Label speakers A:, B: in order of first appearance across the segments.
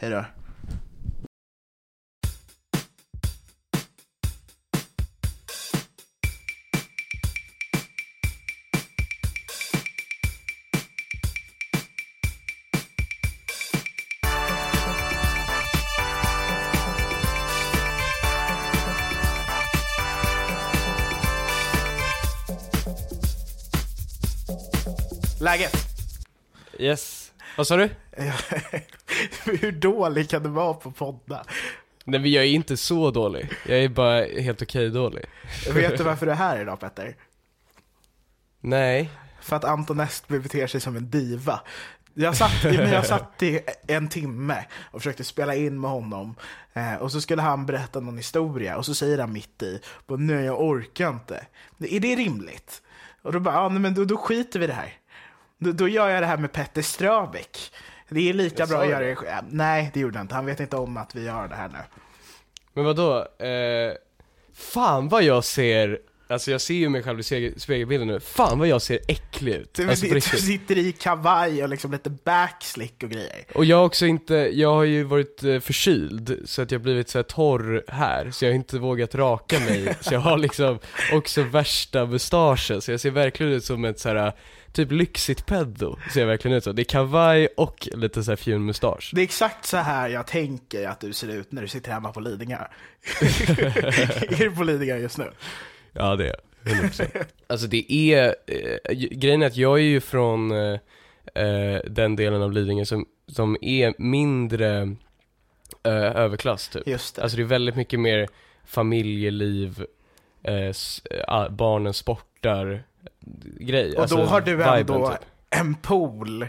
A: hej då. Läget?
B: Yes. Vad sa du?
A: Hur dålig kan du vara på podda?
B: Nej men jag är inte så dålig. Jag är bara helt okej dålig.
A: Vet du varför du är här idag Petter?
B: Nej.
A: För att Anton Estby beter sig som en diva. Jag satt, jag satt i en timme och försökte spela in med honom. Eh, och så skulle han berätta någon historia och så säger han mitt i, nej jag orkar inte. Är det rimligt? Och då bara, ja men då, då skiter vi i det här. Då, då gör jag det här med Petter Ströbeck. Det är lika
B: Jag
A: bra att göra
B: det.
A: själv. Nej, det gjorde han inte. Han vet inte om att vi gör det här nu.
B: Men vadå? Eh, fan vad jag ser, alltså jag ser ju mig själv i spegel- spegelbilden nu. Fan vad jag ser äcklig ut.
A: Du,
B: Alltså
A: du sitter i kavaj och liksom lite backslick och grejer.
B: Och jag har också inte, jag har ju varit eh, förkyld, så att jag har blivit så här torr här, så jag har inte vågat raka mig, så jag har liksom också värsta mustaschen, så jag ser verkligen ut som ett så här typ lyxigt peddo, ser jag verkligen ut som. Det är kavaj och lite så här fjun mustasch.
A: Det är exakt så här jag tänker att du ser ut när du sitter hemma på Lidingö. är du på Lidingö just nu?
B: Ja det är jag, 100%. Alltså det är, eh, grejen är att jag är ju från eh, eh, den delen av Lidingö som, som är mindre eh, överklass typ.
A: Just det.
B: Alltså det är väldigt mycket mer familjeliv, eh, s- ah, barnen sportar, grej.
A: Och
B: alltså,
A: då har du
B: viben,
A: ändå
B: typ.
A: en pool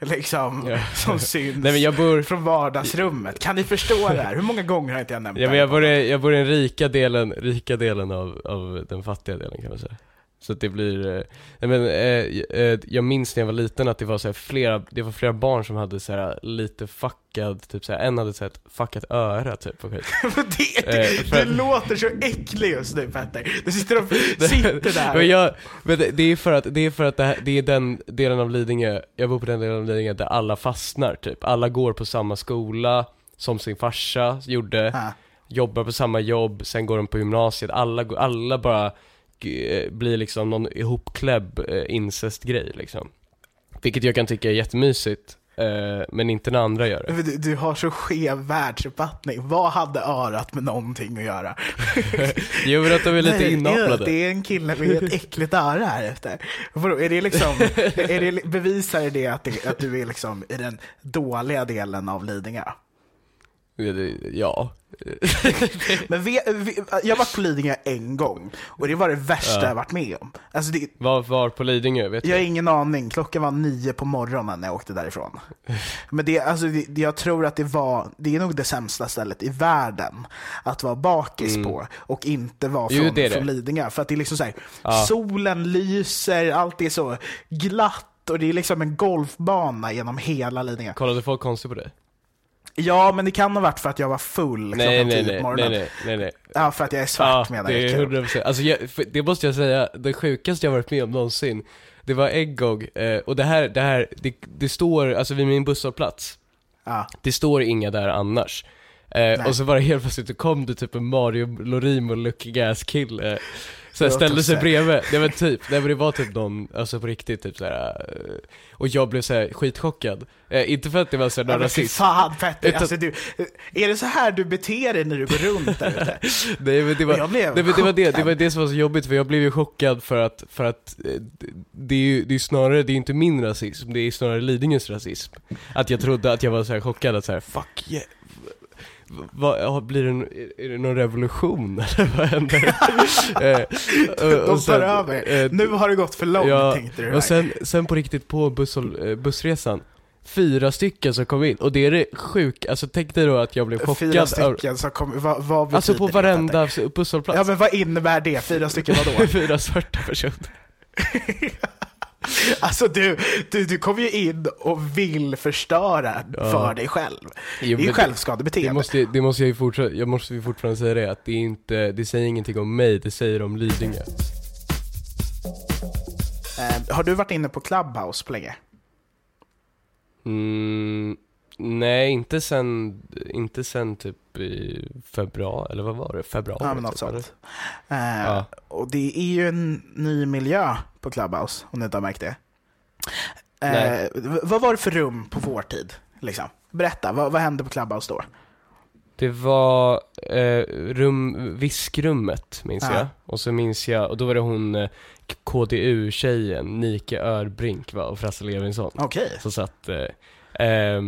A: liksom,
B: Ja.
A: som syns
B: Nej jag bor,
A: från vardagsrummet. Kan ni förstå det här? Hur många gånger har inte jag nämnt
B: ja,
A: det
B: men jag bor, i, jag bor i den rika delen, rika delen av, av den fattiga delen kan man säga. Så att det blir, eh, men eh, eh, jag minns när jag var liten att det var så här flera, det var flera barn som hade så här lite fuckad, typ så här, en hade så här ett fuckat öra typ och skit.
A: det,
B: Eh,
A: det,
B: för-
A: du låter så äcklig just nu Petter. Du sitter och sitter där.
B: Men, jag, men det, det är för att, det är för att det, här, det är den delen av Lidingö, jag bor på den delen av Lidingö där alla fastnar typ. Alla går på samma skola som sin farsa gjorde,
A: Ja.
B: jobbar på samma jobb, sen går de på gymnasiet, alla, alla bara eh, blir liksom någon ihopkläbb eh, incestgrej liksom. Vilket jag kan tycka är jättemysigt, eh, men inte när andra gör det.
A: Du, du har så skev världsuppfattning. Vad hade örat med någonting att göra?
B: Jo men att de är lite
A: Nej. Det är en kille med ett äckligt öra här efter. Är det liksom, är det, bevisar det att, det att du är liksom i den dåliga delen av Lidingö?
B: Ja.
A: Men vi, vi, jag varit på Lidingö en gång och det var det värsta
B: Ja.
A: jag varit med om. Alltså det,
B: Var, var på Lidingö, vet
A: jag har ingen aning, klockan var nio på morgonen när jag åkte därifrån. Men det, alltså det, jag tror att det var, det är nog det sämsta stället i världen att vara bakis på och inte vara
B: Mm. Jo,
A: från,
B: det
A: från Lidingö. För att det är liksom så här,
B: Ja.
A: solen lyser, allt är så glatt och det är liksom en golfbana genom hela Lidingö.
B: Kollade folk konstigt på dig?
A: Ja, men det kan ha varit för att jag var full
B: Nej
A: klockan
B: nej
A: 10
B: nej,
A: på morgonen.
B: nej nej nej nej
A: Ja, för att jag är svart menar
B: det är
A: Kul.
B: 100% Alltså jag, det måste jag säga, det sjukaste jag varit med om någonsin Det var en gång, eh, och det här, det här, det, det står, alltså vid min busshållplats
A: Ja.
B: Det står inga där annars eh, Och så var det helt plötsligt, det kom det typ en Mario Lorimo looking ass kille. Så jag ställde sig
A: så.
B: bredvid, nej men typ, nej men det var typ någon, alltså på riktigt typ såhär eh, Och jag blev såhär skitchockad. Eh, Inte för att det var såhär någon rasism
A: fan Petter,
B: Utan-
A: alltså, du, är det så här du beter dig när du går runt där ute?
B: Nej men det var,
A: Jag blev
B: nej, men det, var det, det var det som var så jobbigt för jag blev ju chockad för att, för att eh, det är ju det är snarare, det är inte min rasism, det är snarare Lidingös rasism. Att jag trodde att jag var så här chockad att så här, fuck yeah vad, blir det, en- är det någon revolution eller vad händer? Eh,
A: De
B: och
A: tar över.
B: eh,
A: nu har det gått för långt
B: ja,
A: tänkte du.
B: och sen, sen på riktigt på busshåll, eh, bussresan Fyra stycken som kom in, och det är det sjuka, alltså tänk dig då att jag blev chockad
A: Fyra stycken som kommer, vad, vad betyder
B: Alltså på varenda busshållplats
A: Ja men vad innebär det? Fyra stycken vadå?
B: Fyra svarta personer
A: Alltså du, du, du kommer ju in och vill förstöra
B: Ja.
A: för dig själv.
B: Jo,
A: det är självskadebeteende.
B: Det måste, det måste jag ju fortsätta, jag måste ju fortfarande säga det, att det är inte, det säger ingenting om mig, det säger om Lidingö.
A: Eh, har du varit inne på Clubhouse på länge?
B: Mm, nej, inte sen, inte sen typ i februari, eller vad var det? Februari?
A: Ja, men något
B: typ,
A: sånt. Eh,
B: Ja.
A: Och det är ju en ny miljö på Clubhouse, om ni inte har märkt det. Eh, vad var det för rum på vår tid? Liksom? Berätta, vad, vad hände på Clubhouse då?
B: Det var eh, rum, viskrummet minns
A: Ja.
B: jag, och så minns jag, och då var det hon eh, KDU-tjejen, Nike Örbrink va, och Frasse Levinson.
A: Okej.
B: som satt eh, eh,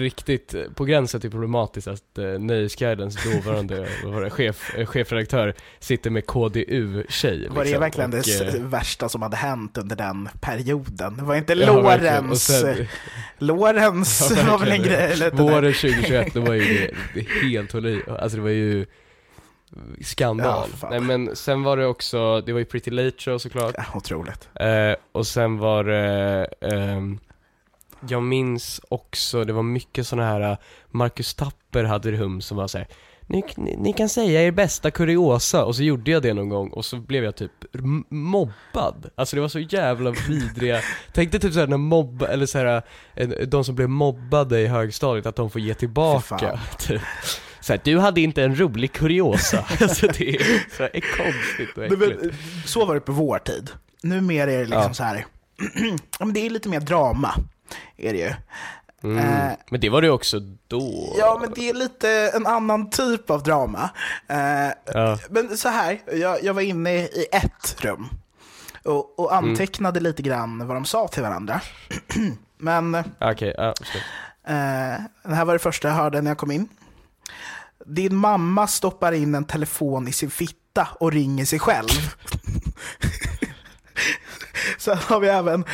B: riktigt eh, på gränsen till problematiskt att eh, Nöjesguidens dåvarande det, chef, eh, chefredaktör sitter med KDU-tjej.
A: Var det
B: liksom,
A: verkligen det
B: och,
A: s-
B: eh,
A: värsta som hade hänt under den perioden? Det var inte
B: ja,
A: Lorentz...
B: sen-
A: Lorentz
B: Ja,
A: var väl en grej? Eller det.
B: Våren 2021, då var ju det, det helt hålli, alltså det var ju skandal.
A: Ja.
B: Nej men sen var det också, det var ju Pretty Late Show såklart.
A: Ja, otroligt.
B: Eh, och sen var det, ehm, jag minns också, det var mycket sådana här, eh, Marcus Tapper hade rum som var så här. Ni, ni, ni kan säga er bästa kuriosa, och så gjorde jag det någon gång och så blev jag typ mobbad. Alltså det var så jävla vidriga, tänk dig typ såhär när mobb, eller såhär, eh, de som blev mobbade i högstadiet, att de får ge tillbaka. Typ. Så här, du hade inte en rolig kuriosa. alltså det är, så här, är konstigt och äckligt.
A: men, så var det på vår tid. Numera är det liksom
B: Ja.
A: så här. men det är lite mer drama. Är det ju.
B: Mm.
A: Eh,
B: Men det var det också då.
A: Ja, men det är lite en annan typ av drama. Eh,
B: Ja.
A: Men så här, jag, jag var inne i ett rum och, och
B: Mm.
A: antecknade lite grann vad de sa till varandra. men eh,
B: Okej, ja, förstår.
A: det här var det första jag hörde när jag kom in. Din mamma stoppar in en telefon i sin fitta och ringer sig själv. Sen har vi även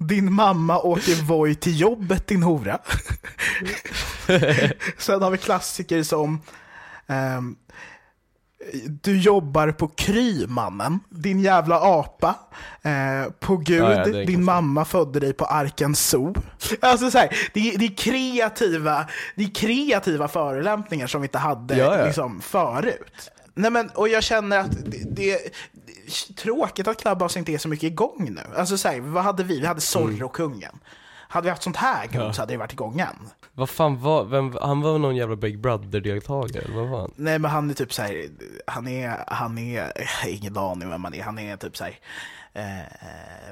A: Din mamma åker Voi till jobbet din hora. Sen har vi klassiker som ehm, Du jobbar på Kry mannen, din jävla apa. Eh, på Gud,
B: Ja, ja,
A: din mamma födde dig på Arken Zoo. Alltså så här, det, det, är kreativa, det är kreativa förolämpningar som vi inte hade
B: Ja.
A: Liksom, förut. Nej, men, och jag känner att det, det, tråkigt att Clubhouse inte är så mycket igång nu. Alltså så här, vad hade vi? Vi hade Zorro-kungen. Hade vi haft sånt här igång
B: Ja.
A: så hade det varit igång än.
B: Vad fan var, vem, han var någon jävla Big Brother-deltagare, vad var han?
A: Nej men han är typ såhär, han är, han är, ingen aning vem han är, han är typ såhär eh,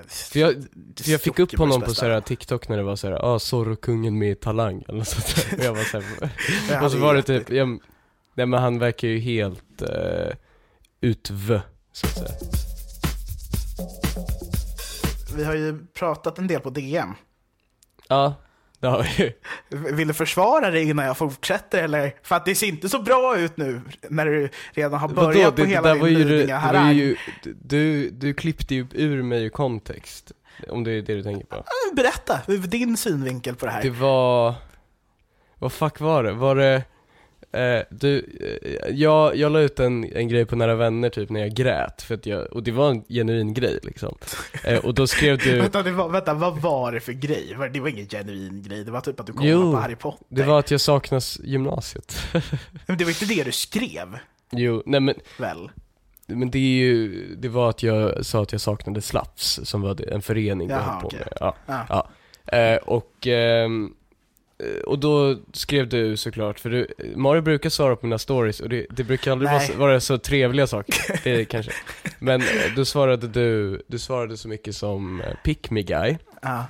B: För jag, för jag fick upp honom på såhär. TikTok när det var såhär, ah Zorro-kungen med Talang, eller sånt där. Och jag var såhär, och så var det typ, jag, nej men han verkar ju helt uh, utvö, så att säga.
A: Vi har ju pratat en del på DM.
B: Ja, det har vi ju.
A: Vill du försvara dig innan jag fortsätter eller? För att det ser inte så bra ut nu när du redan har börjat
B: Vadå,
A: på
B: det,
A: hela din
B: det, var ju, du, du klippte ju ur mig ur kontext. Om det är det du tänker på.
A: Berätta, din synvinkel på det här.
B: Det var... Vad fuck var det? Var det... Eh, du, eh, jag, jag la ut en, en grej på Nära Vänner typ när jag grät, för att jag, och det var en genuin grej liksom. Eh, och då skrev du,
A: Vänta, det var, vänta, vad var det för grej? Det var ingen genuin grej, det var typ att du kollade
B: Jo,
A: på Harry Potter.
B: det var att jag saknas gymnasiet.
A: Men det var inte det du skrev,
B: jo, nej men,
A: väl?
B: men det är ju, det var att jag sa att jag saknade Slaps, som var en förening jag
A: Jaha,
B: höll på
A: okej.
B: med. Ja.
A: Ja.
B: Ja. Eh, och, eh, och då skrev du såklart, för du, Mario brukar svara på mina stories och det, det brukar aldrig vara,
A: Nej.
B: så- vara så trevliga saker, det kanske. Men eh, då svarade du, du svarade så mycket som eh, pick me guy,
A: Ja.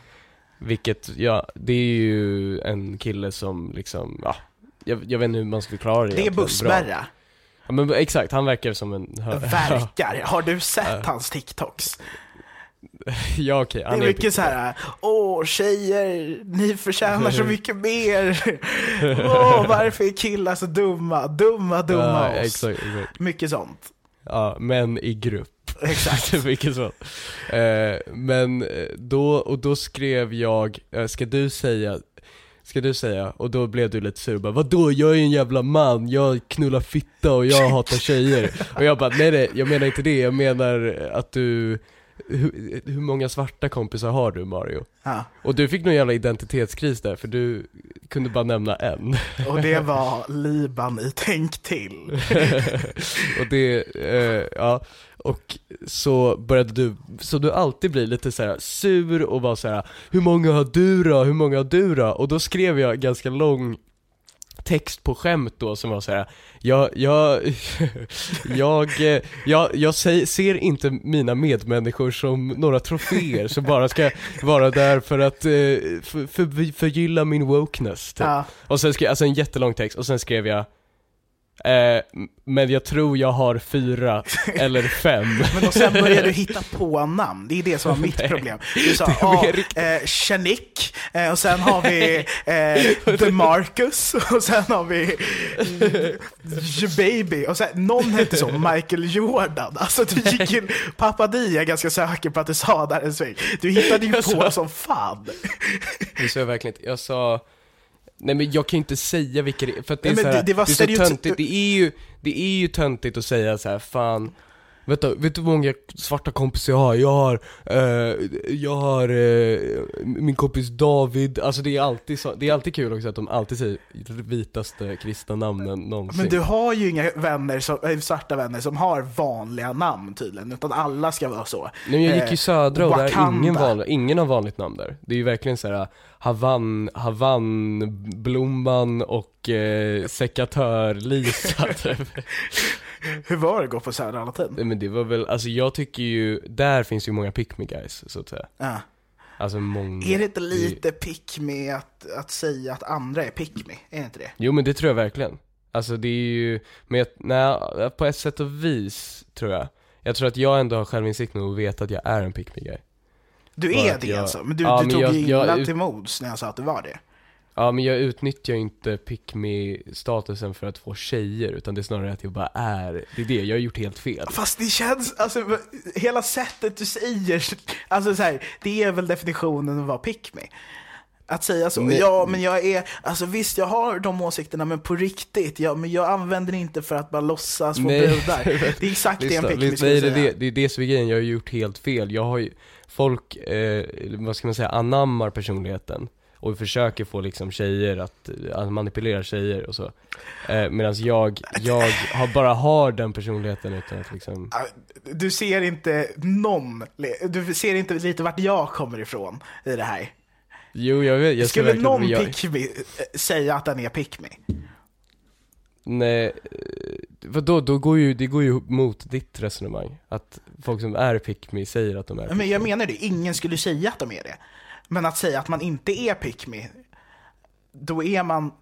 B: vilket, ja, det är ju en kille som liksom, ja, jag, jag vet inte hur man ska förklara det
A: Det är bussbärra,
B: Ja men exakt, han verkar som en
A: verkar. Har du sett hans TikToks?
B: Ja okej,
A: Det
B: han
A: är mycket så här, åh tjejer, ni förtjänar så mycket mer. Åh, varför är killar så dumma? Dumma, dumma
B: ja,
A: oss.
B: exakt, exakt.
A: Mycket sånt.
B: Ja, men i grupp.
A: Exakt.
B: Vilket så. Eh, men eh, då, och då skrev jag, eh, ska du säga, ska du säga, och då blev du lite sur bara, vadå jag är en jävla man, jag knullar fitta och jag hatar tjejer. och jag bara, nej nej, jag menar inte det, jag menar att du, hur, hur många svarta kompisar har du Mario?
A: Ja.
B: Och du fick någon jävla identitetskris där, för du kunde bara nämna en.
A: Och det var Liban i Tänk till.
B: och det, eh, ja, och så började du, så du alltid blir lite så här sur och bara så här: hur många har du då? Hur många har du då? Och då skrev jag ganska lång text på skämt då som var så här. jag, jag, jag, eh, jag, jag säger, ser inte mina medmänniskor som några troféer som bara ska vara där för att eh, för, för, förgylla min wokeness typ.
A: Ja.
B: Och sen skrev jag, alltså en jättelång text, och sen skrev jag eh, Men jag tror jag har fyra eller fem
A: Men och sen började du hitta på namn, det är det som var mitt
B: Nej.
A: problem. Du sa,
B: riktigt-
A: eh, Shanik, eh, och sen har vi eh, The Marcus, och sen har vi eh, Baby, och sen, någon hette så, Michael Jordan. Alltså du gick in, Pappa Di, jag är ganska säker på att du sa där en sväng. Du hittade ju
B: Jag
A: på
B: sa-
A: som fan.
B: Det sa jag verkligen inte, jag sa Nej men jag kan ju inte säga vilka det är, för att det är
A: Nej,
B: så här,
A: det- det
B: det är så töntigt, det är ju, det är ju töntigt att säga så här, fan Vet du, vet du hur många svarta kompisar jag har? Jag har, eh, jag har eh, min kompis David, alltså det är alltid så, det är alltid kul också att de alltid säger vitaste kristna namnen någonsin
A: Men du har ju inga vänner som, äh, svarta vänner som har vanliga namn tydligen, utan alla ska vara så.
B: Nej jag gick
A: Eh,
B: ju södra och där är
A: Wakanda.
B: ingen, vanlig, ingen har vanligt namn där. Det är ju verkligen såhär Havan, Havanblomman och eh, sekatör-Lisa typ.
A: Hur var det att gå på Södra Latin?
B: Nej men det var väl, alltså jag tycker ju, där finns ju många pick me guys så att säga.
A: Ja.
B: Alltså många.
A: Är det inte lite pick me att, att säga att andra är pick me? Är det inte det?
B: Jo men det tror jag verkligen. Alltså det är ju, men jag, nej, på ett sätt och vis tror jag. Jag tror att jag ändå har självinsikt nog och vet att jag är en pick me guy.
A: Du är det
B: jag-
A: alltså? Men du,
B: Ja,
A: du
B: men
A: tog
B: jag-
A: ju
B: jag-
A: illa
B: ut-
A: till mods när jag sa att du var det.
B: Ja men jag utnyttjar ju inte pick me statusen för att få tjejer utan det är snarare att jag bara är, det är det, jag har gjort helt fel.
A: Fast det känns, alltså hela sättet du säger, alltså så här, det är väl definitionen av att vara pick me. Att säga så,
B: Nej.
A: ja men jag är, alltså visst jag har de åsikterna men på riktigt, ja, men jag använder inte för att bara låtsas få
B: Nej.
A: brudar. Det är exakt det en pick me skulle
B: nej, det, är
A: säga.
B: det, det är det som är grejen, jag har gjort helt fel. Jag har ju, folk, eh, vad ska man säga, anammar personligheten. Och försöker få liksom tjejer att, att manipulera tjejer och så. Eh, Medan jag, jag har, bara har den personligheten utan att liksom
A: Ja, Du ser inte någon, du ser inte lite vart jag kommer ifrån i det här.
B: Jo jag vet, jag
A: Skulle någon
B: men jag,
A: pick eh, säga att den är pick me?
B: Nej, eh, vadå, då går ju, det går ju mot ditt resonemang. Att folk som är pick me säger att de är
A: Men
B: pick
A: jag
B: me.
A: menar det, ingen skulle säga att de är det. Men att säga att man inte är pick me, då är man...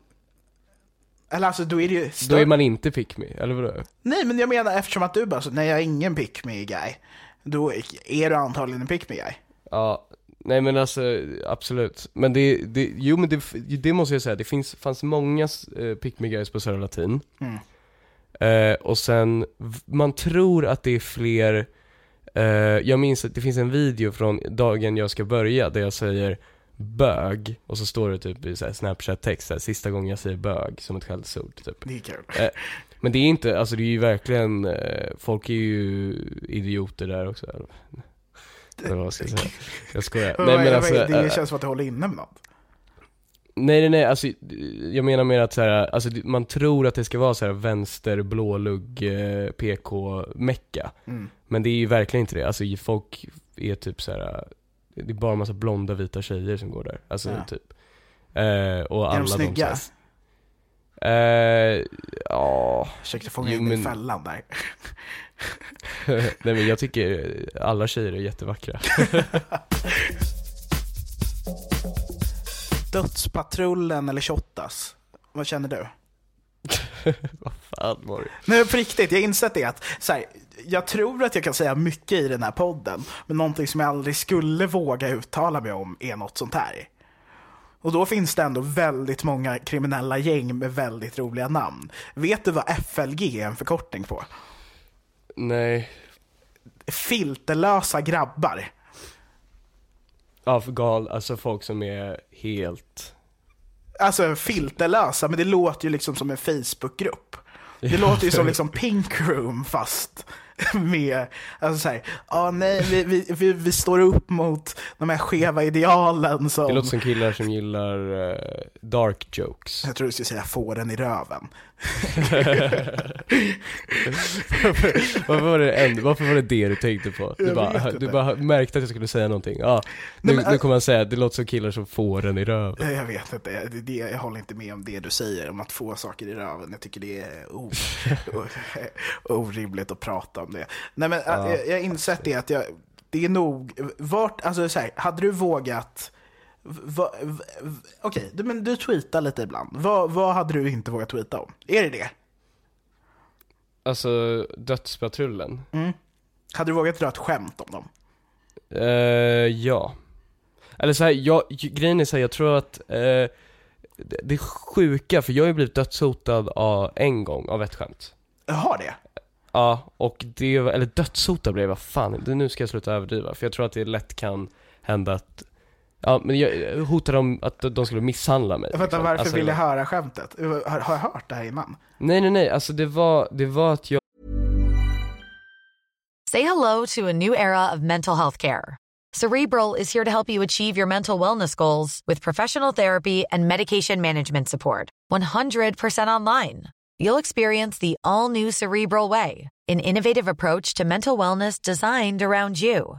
A: Eller alltså då är det ju...
B: Då är man inte pick me, eller vadå?
A: Nej men jag menar eftersom att du bara så, nej jag är ingen pick me guy. Då är du antagligen en pick me guy.
B: Ja, nej men alltså absolut. Men det, det jo men det, det måste jag säga, det finns, fanns många uh, pick me guys på Södra Latin.
A: Mm.
B: Eh, och sen, man tror att det är fler, eh, jag minns att det finns en video från dagen jag ska börja där jag säger bög, och så står det typ i snapchat-text, sista gången jag säger bög, som ett skällsord typ.
A: Det är kul.
B: Eh, men det är inte, alltså det är ju verkligen, eh, folk är ju idioter där också. Eller vad ska jag säga? Jag skojar. Nej men alltså,
A: det
B: eh,
A: känns som att du håller inne med något.
B: Nej nej nej, alltså jag menar mer att så här, alltså man tror att det ska vara så här vänster, blålugg, eh, PK-mecka.
A: Mm.
B: Men det är ju verkligen inte det, alltså folk är typ så här. det är bara en massa blonda vita tjejer som går där. Alltså
A: Ja.
B: typ. Eh, och alla
A: Är de snygga?
B: här- Eh, ja,
A: Försökte fånga
B: Jo,
A: in i
B: men-
A: fällan där.
B: nej men jag tycker alla tjejer är jättevackra.
A: Dödspatrullen eller Shottaz? Vad känner du?
B: Vad fan var det?
A: Nej på riktigt, jag har insett det att så här, jag tror att jag kan säga mycket i den här podden, men någonting som jag aldrig skulle våga uttala mig om är något sånt här. Och då finns det ändå väldigt många kriminella gäng med väldigt roliga namn. Vet du vad FLG är en förkortning på?
B: Nej,
A: Filterlösa grabbar.
B: Gal, alltså folk som är helt
A: Alltså filterlösa, men det låter ju liksom som en Facebookgrupp. Det låter ju som liksom Pink Room fast med, alltså såhär, ja nej vi, vi, vi, vi står upp mot de här skeva idealen som...
B: Det låter som killar som gillar eh, dark jokes.
A: Jag tror du skulle säga fåren i röven.
B: Varför, var det en, varför var det det du tänkte på? Du bara, du bara märkte att jag skulle säga någonting. Ja, nu,
A: Nej, men,
B: nu kommer han säga att det låter som killar som får den i röven.
A: Jag vet inte, det, det, jag håller inte med om det du säger om att få saker i röven. Jag tycker det är o, o, orimligt att prata om det. Nej men
B: Ja.
A: jag, jag har insett det att jag, det är nog, vart, alltså så här, hade du vågat Va, v, v, Okej, du, men du tweetar lite ibland. Vad, vad hade du inte vågat tweeta om? Är det det?
B: Alltså, Dödspatrullen.
A: Hade du vågat dra ett skämt om dem?
B: Eh, ja. Eller så här, jag, grejen är så här, jag tror att eh, det, det är sjuka, för jag har ju blivit dödshotad av, en gång av ett skämt.
A: Har det?
B: Ja, och det, eller dödshotad blev jag, fan, nu ska jag sluta överdriva, för jag tror att det lätt kan hända att Ja men jag hotade dem att de skulle misshandla mig
A: Vänta,
B: liksom.
A: varför
B: Alltså,
A: vill jag höra skämtet? Har, har jag hört det här innan?
B: Nej nej nej, alltså det var, det var att jag
C: Say hello to a new era of mental health care. Cerebral is here to help you achieve your mental wellness goals with professional therapy and medication management support. 100% online. You'll experience the all new Cerebral Way, an innovative approach to mental wellness designed around you.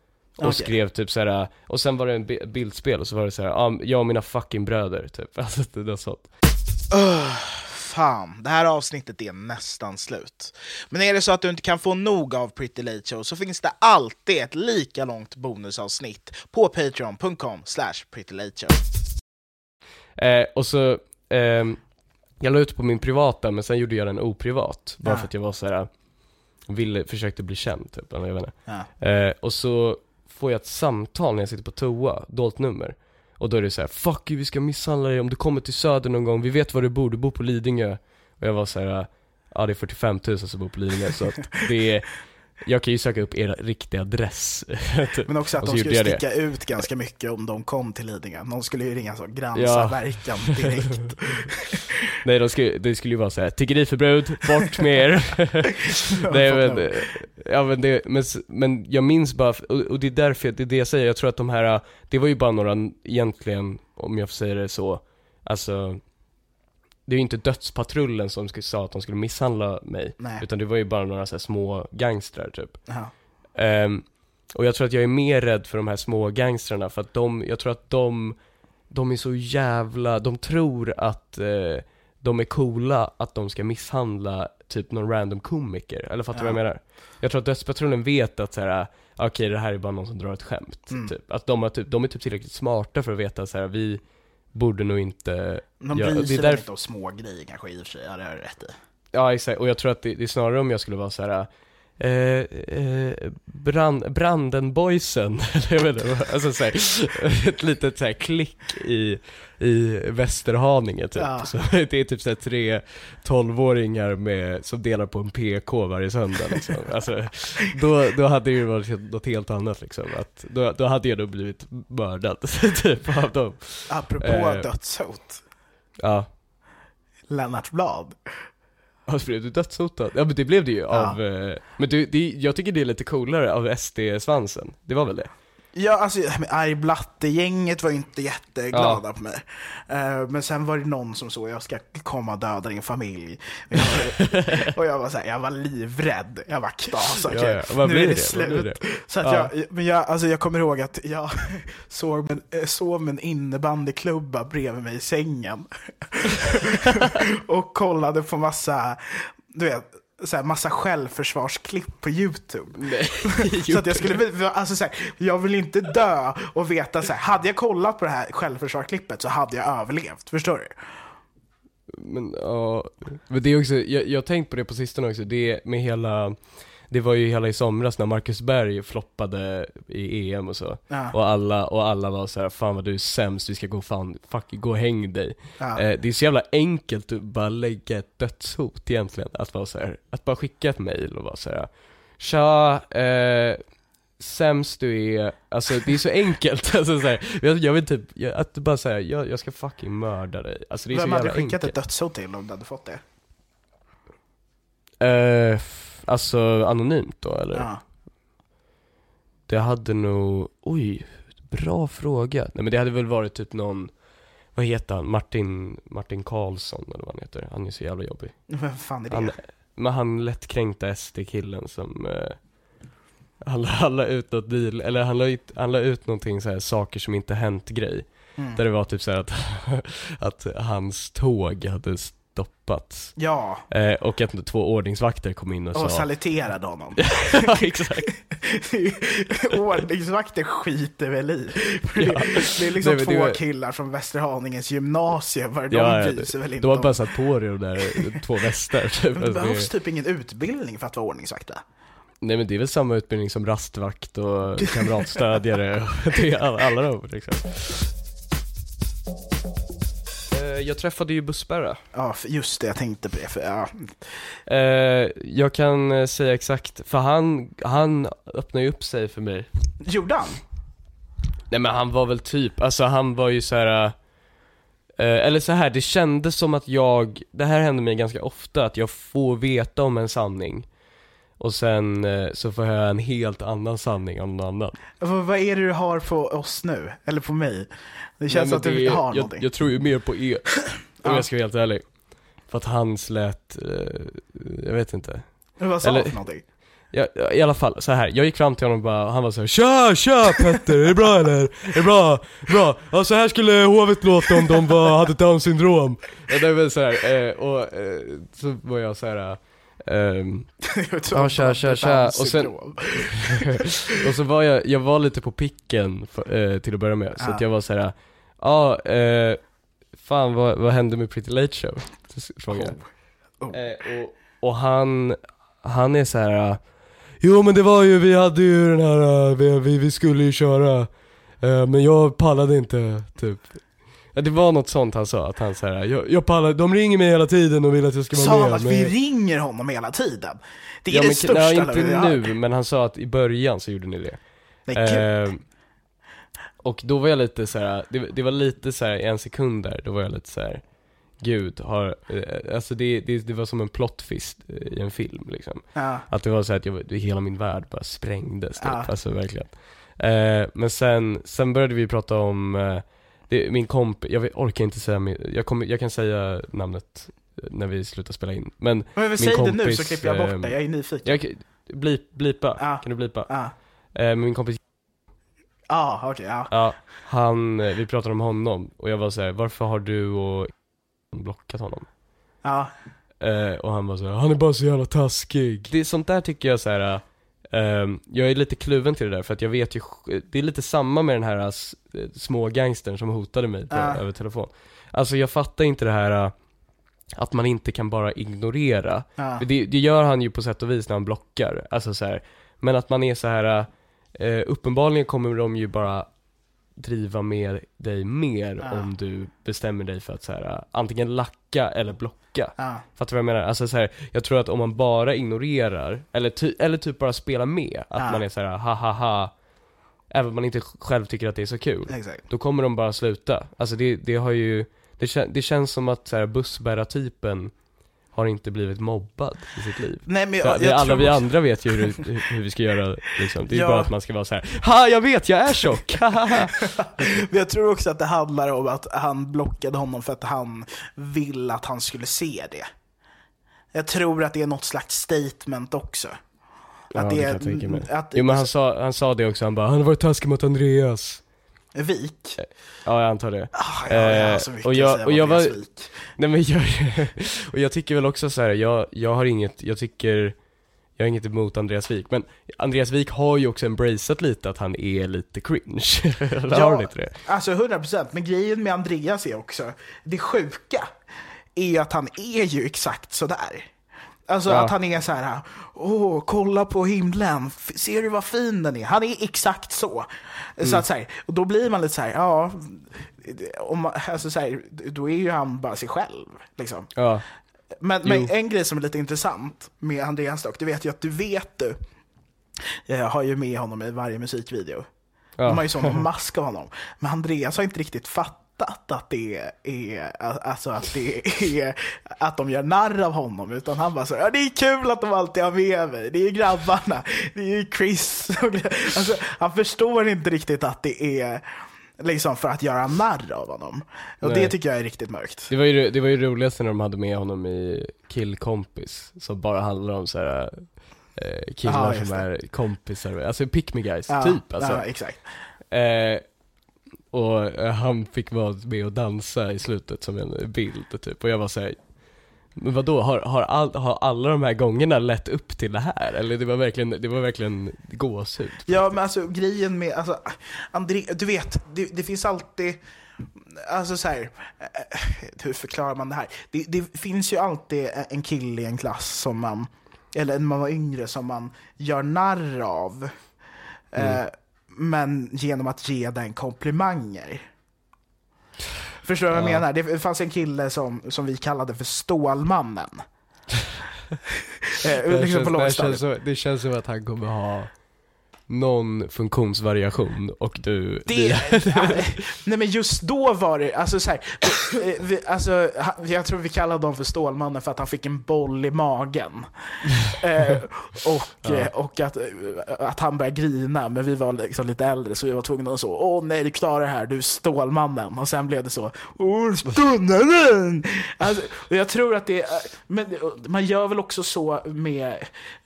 B: och
A: Okej.
B: skrev typ såhär, och sen var det en bi- bildspel och så var det såhär, ja, jag och mina fucking bröder typ, alltså det var sånt.
A: Öh, fan, det här avsnittet är nästan slut. Men är det så att du inte kan få nog av Pretty Late Show så finns det alltid ett lika långt bonusavsnitt på patreon.com slash prettylateshow.
B: Eh, och så, ehm, jag la ut på min privata men sen gjorde jag den oprivat, bara
A: Ja.
B: för att jag var såhär, ville, försökte bli känd typ, eller jag vet inte.
A: Ja.
B: Eh, och så får jag ett samtal när jag sitter på toa, dolt nummer. Och då är det så här: 'Fuck you, vi ska misshandla dig om du kommer till söder någon gång, vi vet var du bor, du bor på Lidingö' Och jag var så här: ja det är 45 000 som bor på Lidingö så att det är jag kan ju söka upp er riktiga adress.
A: Men också att de skulle
B: jag det.
A: sticka ut ganska mycket om de kom till Lidingö. Någon skulle ju ringa så, grannsamverkan direkt.
B: Nej, de skulle, det skulle ju vara såhär, tiggeriförbud, bort med er. Nej men, ja men det, men, men jag minns bara, och, och det är därför, det är det jag säger, jag tror att de här, det var ju bara några, egentligen, om jag får säga det så, alltså det är ju inte dödspatrullen som skulle, sa att de skulle misshandla mig,
A: Nej.
B: utan det var ju bara några så små gangstrar typ. Ehm, och jag tror att jag är mer rädd för de här små gangstrarna för att de, jag tror att de, de är så jävla, de tror att eh, de är coola att de ska misshandla typ någon random komiker, eller fattar du vad jag menar? Jag tror att Dödspatrullen vet att såhär, okej det här är bara någon som drar ett skämt,
A: Mm.
B: typ. Att de, har typ, de är typ tillräckligt smarta för att veta så här, vi borde nog inte
A: De
B: Ja,
A: bryr
B: det
A: sig väl
B: därför-
A: inte om små grejer kanske i och för sig, ja det har du rätt i.
B: Ja exakt, och jag tror att det, det är snarare om jag skulle vara så här. Eh, eh, brand, Brandenboysen, eller jag vet inte, alltså så här, ett litet så här klick i, i Västerhaninge typ.
A: Ja.
B: Så det är typ så här tre 12-åringar med, som delar på en PK varje söndag liksom. Alltså, då, då hade det ju varit något helt annat liksom. Att, då, då hade jag nog blivit mördad, typ av dem.
A: Apropå
B: Eh.
A: dödshot,
B: Ja.
A: Lennart Blad.
B: Alltså blev du dödshotad? Ja men det blev det ju av, eh, men du, det, jag tycker det är lite coolare av SD-svansen, det var väl det?
A: Ja, alltså Arg Blatte-gänget var ju inte jätteglada på mig. Eh, men sen var det någon som så, jag ska komma och döda din familj. Och jag, och jag var såhär, jag var livrädd. Jag var knas, okej.
B: Ja, ja. Vad
A: Nu är det,
B: det?
A: Slut.
B: det?
A: Så att
B: Ja.
A: jag, men jag, alltså jag kommer ihåg att jag såg med, eh, sov med en innebandyklubba bredvid mig i sängen. och kollade på massa, du vet, så här, massa självförsvarsklipp på YouTube.
B: Nej,
A: Så att jag skulle, alltså så här, jag vill inte dö och veta så här, hade jag kollat på det här självförsvarsklippet så hade jag överlevt, förstår du?
B: Men ja, men det är också, jag, jag har tänkt på det på sistone också, det med hela det var ju hela i somras när Marcus Berg floppade i EM och så
A: Ja.
B: Och alla, och alla var så här, fan vad du är sämst, vi ska gå fan, fuck, gå och häng dig
A: Ja.
B: eh, Det är så jävla enkelt att bara lägga ett dödshot egentligen, att vara så här, att bara skicka ett mail och vara så här. Tja, eh, sämst du är, alltså det är så enkelt, alltså så här, jag, jag vill typ, jag, att bara säga jag, jag ska fucking mörda dig, alltså det är
A: Vem
B: så
A: hade
B: jävla
A: skickat
B: enkelt
A: ett dödshot till om du hade fått det?
B: F- alltså anonymt då eller?
A: Ja.
B: Det hade nog, oj, bra fråga. Nej men det hade väl varit typ någon, vad heter han? Martin, Martin Karlsson eller vad han heter. Han är så jävla jobbig.
A: Vem fan är det?
B: Han, men han lättkränkta SD-killen som eh, han, han la ut något deal, eller han la ut, han la ut någonting så här, saker som inte hänt grej.
A: Mm.
B: Där det var typ så här att, att hans tåg hade stoppats.
A: Ja,
B: Eh, och att två ordningsvakter kom in och sa
A: och saliterade honom.
B: Ja, exakt.
A: Ordningsvakter skiter väl i. Det, det är liksom
B: Nej,
A: två
B: var-
A: killar från Västerhaningens gymnasium, vad de
B: Ja,
A: bryr sig väl inte
B: de har bara satt på dig de där två västar
A: det behövs typ ingen utbildning för att vara ordningsvakt va?
B: nej men det är väl samma utbildning som rastvakt och kamratstödjare och det är alla, alla de liksom. Eh, Jag träffade ju Bussberra.
A: Ja, just det, jag tänkte på det. För, ja.
B: Eh, jag kan eh, säga exakt, för han, han öppnade ju upp sig för mig.
A: Gjorde han?
B: Nej men han var väl typ, alltså han var ju så här. eller så här, det kändes som att jag, det här händer mig ganska ofta, att jag får veta om en sanning och sen eh, så får jag höra en helt annan sanning om någon annan.
A: Vad är det du har på oss nu? Eller på mig? Det känns
B: Nej,
A: att du
B: det är-
A: har
B: jag,
A: någonting.
B: jag tror ju mer på er, om
A: Ja.
B: jag ska vara helt ärlig. För att hans lät, eh, jag vet inte.
A: Vad sa
B: eller-
A: för någonting?
B: Ja, ja, i alla fall, så här. jag gick fram till honom och bara, och han var så här: Tja, tja Petter, är det bra eller? Är det bra? Bra? Ja så här skulle hovet låta om de var, hade down syndrom Ja det väl så här, eh, och så var jag så här. Ehm, Ja, tja, tja, tja. Och sen- och så var jag, jag var lite på picken för, eh, till att börja med, så
A: Ja.
B: att jag var så här. ja, eh, fan vad, vad hände med Pretty Late Show? Frågade jag.
A: Oh.
B: Eh, och, och han, han är så här. Jo men det var ju, vi hade ju den här, eh, vi, vi, vi skulle ju köra eh, Men jag pallade inte, typ Ja, det var något sånt han sa, att han såhär, jag, jag pallar, de ringer mig hela tiden och vill att jag ska vara
A: Sa
B: med.
A: han att
B: men-
A: vi ringer honom hela tiden? Det är
B: ja,
A: det
B: men,
A: största
B: nej, inte nu, men han sa att i början så gjorde ni det.
A: Nej.
B: Eh, och då var jag lite så här, det, det var lite så här en sekund där, då var jag lite så här. Gud, har, eh, alltså det, det, det var som en plottvist i en film liksom.
A: ja.
B: Att det var så här att jag, hela min värld bara sprängdes typ,
A: Ja.
B: alltså verkligen. Eh, men sen, sen började vi prata om, eh, det, min kompis, jag orkar inte säga, min, jag, kommer, jag kan säga namnet eh, när vi slutar spela in. Men,
A: Men
B: min
A: säg det nu
B: kompis,
A: så klipper jag bort
B: ehm,
A: det, jag är nyfiken.
B: jag, blip, blipa,
A: Ja.
B: kan du blipa?
A: Ja,
B: Eh, min kompis
A: ah, okej, ja.
B: Ja, han, eh, vi pratade om honom och jag var så här, varför har du och blockat honom?
A: ja.
B: Eh, och han var så här, han är bara så jävla taskig. Det, sånt där tycker jag så här. ehm, jag är lite kluven till det där för att jag vet ju, det är lite samma med den här s- eh, små gangstern som hotade mig på,
A: Ja.
B: över telefon. Alltså jag fattar inte det här eh, att man inte kan bara ignorera.
A: ja.
B: Det, det gör han ju på sätt och vis när han blockar, alltså så här. Men att man är så här. Eh, uppenbarligen kommer de ju bara driva med dig mer
A: Ja.
B: om du bestämmer dig för att så här, antingen lacka eller blocka.
A: ja.
B: Fattar du vad jag menar? Alltså så här, jag tror att om man bara ignorerar, eller, ty, eller typ bara spelar med, att
A: Ja.
B: man är så här, ha ha ha även om man inte själv tycker att det är så kul,
A: Exakt.
B: då kommer de bara sluta. Alltså det, det har ju, det, kän, det känns som att så här, bussbärartypen har inte blivit mobbad i sitt liv.
A: Nej men jag,
B: det,
A: jag
B: alla
A: tror
B: vi andra vet ju hur, hur, vi ska göra liksom. Det är
A: Ja.
B: bara att man ska vara så här. Ha jag vet, jag är tjock! Hahaha."
A: Men jag tror också att det handlar om att han blockade honom för att han vill att han skulle se det. Jag tror att det är något slags statement också.
B: Ja,
A: Att
B: det
A: det
B: kan
A: är,
B: jag
A: att,
B: Jo men han sa, han sa det också, han bara 'Han har varit taskig mot Andreas'
A: Vik.
B: Ja jag antar det.
A: Ah, ja, jag har
B: Eh,
A: så mycket
B: och
A: att
B: jag-
A: säga
B: och
A: om
B: jag var-
A: Wik.
B: Nej men jag, och jag tycker väl också så här, jag, jag har inget, jag tycker, jag har inget emot Andreas Wik, men Andreas Wik har ju också embraceat lite att han är lite cringe. Eller har han inte det?
A: Alltså 100%, men grejen med Andreas är också, det sjuka är att han är ju exakt sådär. Alltså
B: Ja.
A: att han är så här, åh, kolla på himlen, ser du vad fin den är? Han är exakt så.
B: Mm.
A: Så att så här, och då blir man lite så här, ja, om alltså så här, då är ju han bara sig själv. Liksom.
B: Ja.
A: Men, men en grej som är lite intressant med Andreas dock, det vet jag att du vet du. Jag har ju med honom i varje musikvideo.
B: Ja.
A: De har ju sån mask av honom. Men Andreas har inte riktigt fattat att det är, alltså att det är, att de gör narr av honom. Utan han bara så ja det är kul att de alltid har med mig. Det är ju grabbarna, det är ju Chris. Alltså, han förstår inte riktigt att det är liksom för att göra narr av honom. Och
B: Nej.
A: det tycker jag är riktigt mörkt.
B: Det var ju det var ju roligaste när de hade med honom i Killkompis, som bara handlar om så här. Eh, killar
A: just
B: som
A: det.
B: är kompisar, alltså pick me guys,
A: Ja,
B: typ alltså.
A: Ja, exakt.
B: Eh, och eh, han fick vara med och dansa i slutet som en bild typ, och jag var såhär Men vadå, har, har, all, har alla de här gångerna lett upp till det här? Eller det var verkligen, det var verkligen gåshud?
A: Ja, men alltså grejen med, alltså, André, du vet, det, det finns alltid, alltså så här, eh, hur förklarar man det här? Det, det finns ju alltid en kille i en klass som man, eller när man var yngre, som man gör narr av. Eh, men genom att ge den komplimanger. Förstår du vad jag
B: Ja.
A: menar? Det fanns en kille som, som vi kallade för Stålmannen. eh,
B: Det,
A: liksom
B: känns, det, känns det känns som att han kommer ha någon funktionsvariation och du,
A: Det,
B: vi-
A: ja, nej men just då var det, alltså så här, eh, vi, alltså, jag tror vi kallade honom för Stålmannen för att han fick en boll i magen. Eh, och eh, och att, eh, att han började grina, men vi var liksom lite äldre så vi var tvungna att så, åh nej du klarar det här, du är Stålmannen. Och sen blev det så, åh Stålmannen! Alltså, jag tror att det, men man gör väl också så med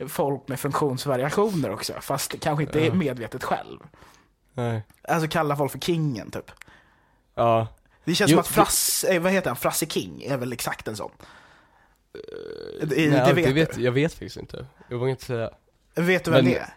A: folk med funktionsvariationer också, fast kanske inte är medvetet själv.
B: Nej.
A: Alltså kalla folk för kingen typ.
B: Ja,
A: Det känns
B: Jo,
A: som att Frasse, eh, vad heter han, Frasse King är väl exakt en sån. Det,
B: nej,
A: det vet,
B: det vet
A: du.
B: jag vet faktiskt inte. Jag vågar inte säga.
A: Vet du vem
B: Men-
A: det är?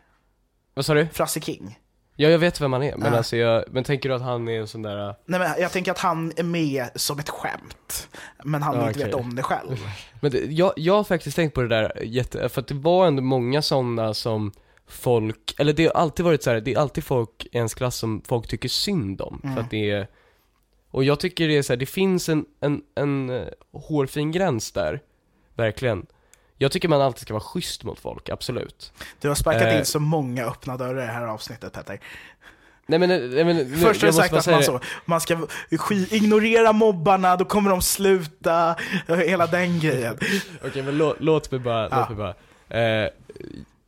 B: Vad sa du?
A: Frasse King.
B: Ja jag vet vem han är, men
A: Ja.
B: alltså jag, men tänker du att han är en sån där
A: Nej men jag tänker att han är med som ett skämt. Men han
B: Ja,
A: inte vet
B: okej.
A: om det själv.
B: Men det, jag, jag har faktiskt tänkt på det där jätte, för att det var ändå många sådana som folk, eller det har alltid varit så här, det är alltid folk i ens klass som folk tycker synd om, för att det är Och jag tycker det är så här, det finns en, en, en eh, hårfin gräns där, verkligen. Jag tycker man alltid ska vara schysst mot folk, absolut.
A: Du har sparkat
B: Eh.
A: in så många öppna dörrar i det här avsnittet Petter.
B: Nej men, nej, men nu,
A: Först har du sagt att man, så, man ska sk- ignorera mobbarna, då kommer de sluta, hela den grejen.
B: Okej men lå, låt mig bara,
A: Ja.
B: låt mig bara. Eh,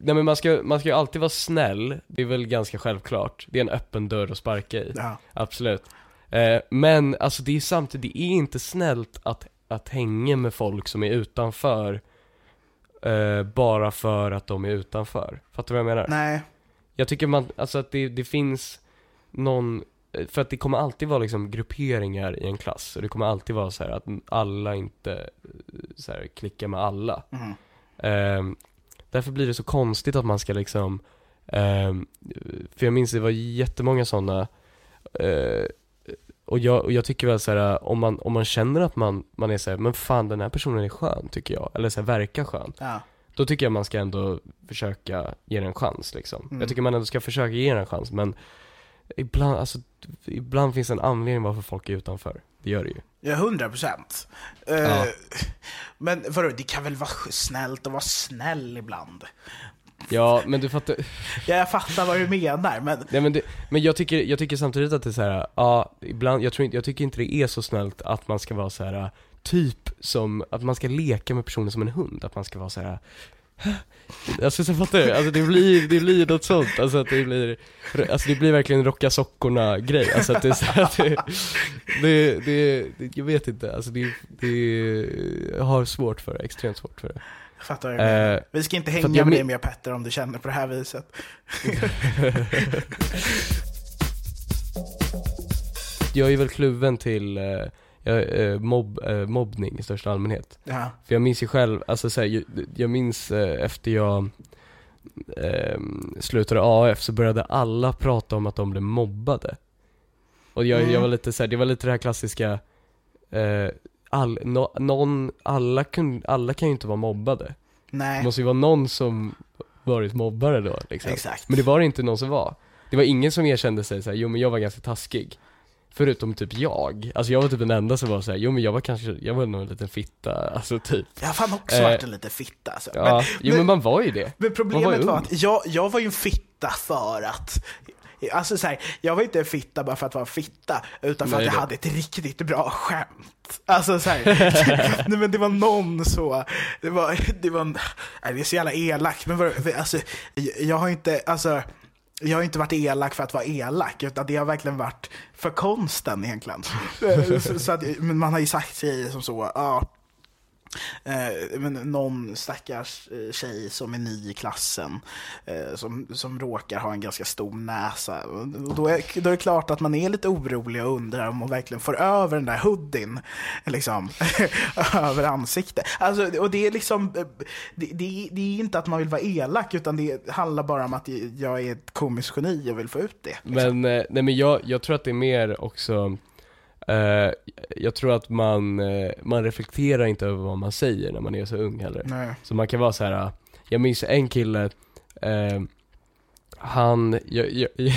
B: nej men man ska, man ska ju alltid vara snäll, det är väl ganska självklart. Det är en öppen dörr att sparka i.
A: Ja.
B: Absolut. Eh, men alltså det är samtidigt, det är inte snällt att, att hänga med folk som är utanför eh, bara för att de är utanför. Fattar du vad jag menar?
A: Nej,
B: Jag tycker man, alltså att det, det finns någon, eh, för att det kommer alltid vara liksom grupperingar i en klass och det kommer alltid vara så här att alla inte eh, så här, klickar med alla.
A: Mhm.
B: Ehm, därför blir det så konstigt att man ska liksom, ehm, för jag minns det var jättemånga sådana eh, och jag, och jag tycker väl så här, om man, om man känner att man, man är så här, men fan den här personen är skön tycker jag, eller så här, verkar skön.
A: ja.
B: Då tycker jag man ska ändå försöka ge den en chans liksom.
A: Mm.
B: Jag tycker man ändå ska försöka ge den en chans men ibland, alltså, ibland finns det en anledning varför folk är utanför. Det gör det ju.
A: Ja, hundra procent. Eh,
B: Ja.
A: Men vadå, det kan väl vara snällt att vara snäll ibland?
B: Ja, men du fattar,
A: Ja, jag fattar vad du menar, men
B: nej men, det, men jag tycker, jag tycker samtidigt att det är så här, ja, ibland, jag tror inte, jag tycker inte det är så snällt att man ska vara så här typ som, att man ska leka med personen som en hund, att man ska vara så här. Alltså så fattar du? Alltså det blir, det blir något sånt, alltså att det blir, alltså det blir verkligen rocka sockorna grej, alltså att det är så att det, det, det, jag vet inte, alltså det, det, har svårt för det, extremt svårt för det.
A: jag fattar.
B: Eh,
A: Vi ska inte hänga med dig mer Petter om du känner på det här viset.
B: jag är väl kluven till eh, jag, eh, mobb, eh, mobbning i största allmänhet.
A: Ja.
B: För jag minns ju själv, alltså så här, jag, jag minns eh, efter jag eh, slutade AF så började alla prata om att de blev mobbade. Och jag,
A: Mm.
B: jag var lite så här, det var lite det här klassiska, eh, all, no, någon, alla, kun, alla kan ju inte vara mobbade. Det
A: Nej,
B: måste ju vara någon som varit mobbare då liksom.
A: exakt.
B: Men det var det inte någon som var. Det var ingen som erkände sig såhär, jo men jag var ganska taskig. Förutom typ jag. Alltså jag var typ den enda som var såhär, jo men jag var kanske, jag var nog en liten fitta, alltså typ.
A: Jag har fan också
B: Eh,
A: varit en liten fitta alltså.
B: Ja,
A: Men,
B: jo men man var ju det.
A: men problemet
B: var
A: var att jag, jag var ju en fitta för att Alltså så här, jag var inte en fitta bara för att vara en fitta, utan för
B: Nej,
A: att jag
B: det-
A: hade ett riktigt bra skämt. Alltså så här, nej men det var någon så, det var, det var, nej det är så jävla elakt, men vadå, alltså, jag har inte, alltså, jag har inte varit elak för att vara elak, utan det har verkligen varit för konsten egentligen. så, så att, men man har ju sagt grejer som så, ja, Eh, men någon stackars eh, tjej som är ny i klassen eh, som, som råkar ha en ganska stor näsa. Och då, är, då är det klart att man är lite orolig och undrar om hon verkligen får över den där hoodien liksom, över ansiktet. Alltså, och det är liksom, eh, det, det, det är inte att man vill vara elak utan det handlar bara om att jag är ett komiskt geni och vill få ut det. Liksom.
B: Men, eh, nej men jag, jag tror att det är mer också eh, jag tror att man, eh, man reflekterar inte över vad man säger när man är så ung heller.
A: Nej.
B: Så man kan vara så här. jag minns en kille, eh, han, jag, jag,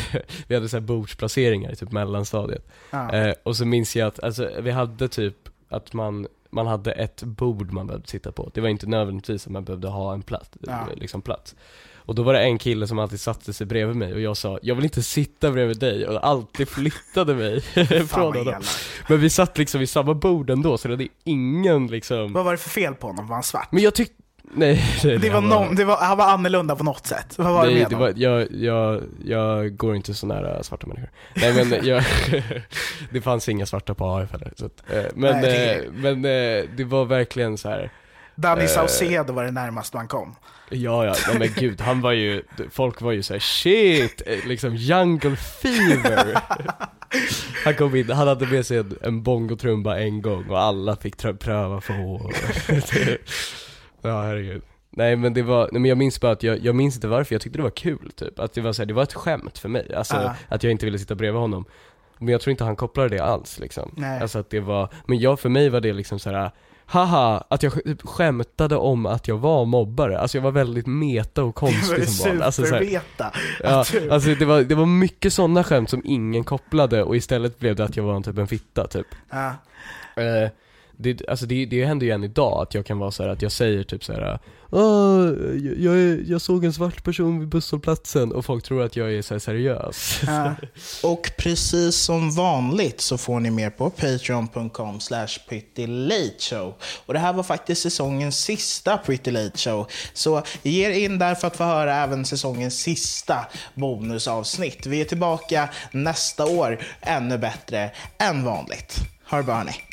B: vi hade så här bordsplaceringar i typ mellanstadiet.
A: Ja.
B: Eh, och så minns jag att, alltså vi hade typ att man, man hade ett bord man behövde sitta på. Det var inte nödvändigtvis att man behövde ha en plats,
A: Ja.
B: liksom plats. Och då var det en kille som alltid satte sig bredvid mig och jag sa, jag vill inte sitta bredvid dig och alltid flyttade mig från honom. Men vi satt liksom vid samma bord ändå så det hade ingen liksom
A: Vad var det för fel på honom? Var han svart?
B: Men jag tyckte, nej, nej
A: Det var någon, det var, han var annorlunda på något sätt. Vad var det
B: Nej,
A: med
B: det var, jag, jag, jag går inte så nära svarta människor. Nej men jag, det fanns inga svarta på AF heller. Så att, eh, men,
A: Nej, det-
B: eh, men eh, det var verkligen så här.
A: Danny
B: eh,
A: Saucedo var det närmast man kom.
B: ja ja, men gud, han var ju, folk var ju såhär shit, eh, liksom jungle fever. Han kom in, han hade med sig en, en bongotrumba en gång och alla fick pröva på. ja herregud. Nej men det var, nej men jag minns bara att jag, jag minns inte varför, jag tyckte det var kul typ. Att det var så här, det var ett skämt för mig, alltså
A: Ja.
B: att jag inte ville sitta bredvid honom. Men jag tror inte han kopplade det alls liksom.
A: Nej.
B: Alltså att det var, men jag, för mig var det liksom så här. Haha, att jag sk- skämtade om att jag var mobbare. Alltså jag var väldigt meta och konstig som barn. Alltså, så här,
A: superbeta.
B: ja,
A: Att
B: alltså det var, det var mycket sådana skämt som ingen kopplade och istället blev det att jag var en typ en fitta typ.
A: Ja.
B: Eh, det, alltså det, det händer ju än idag att jag kan vara så här att jag säger typ så här. Åh, jag, jag, såg en svart person vid busshållplatsen och folk tror att jag är så här seriös.
A: Ja. Och precis som vanligt så får ni mer på patreon.com slash show. Och det här var faktiskt säsongens sista Pretty Late Show. Så ge er in där för att få höra även säsongens sista bonusavsnitt. Vi är tillbaka nästa år ännu bättre än vanligt. Ha det bra hörni.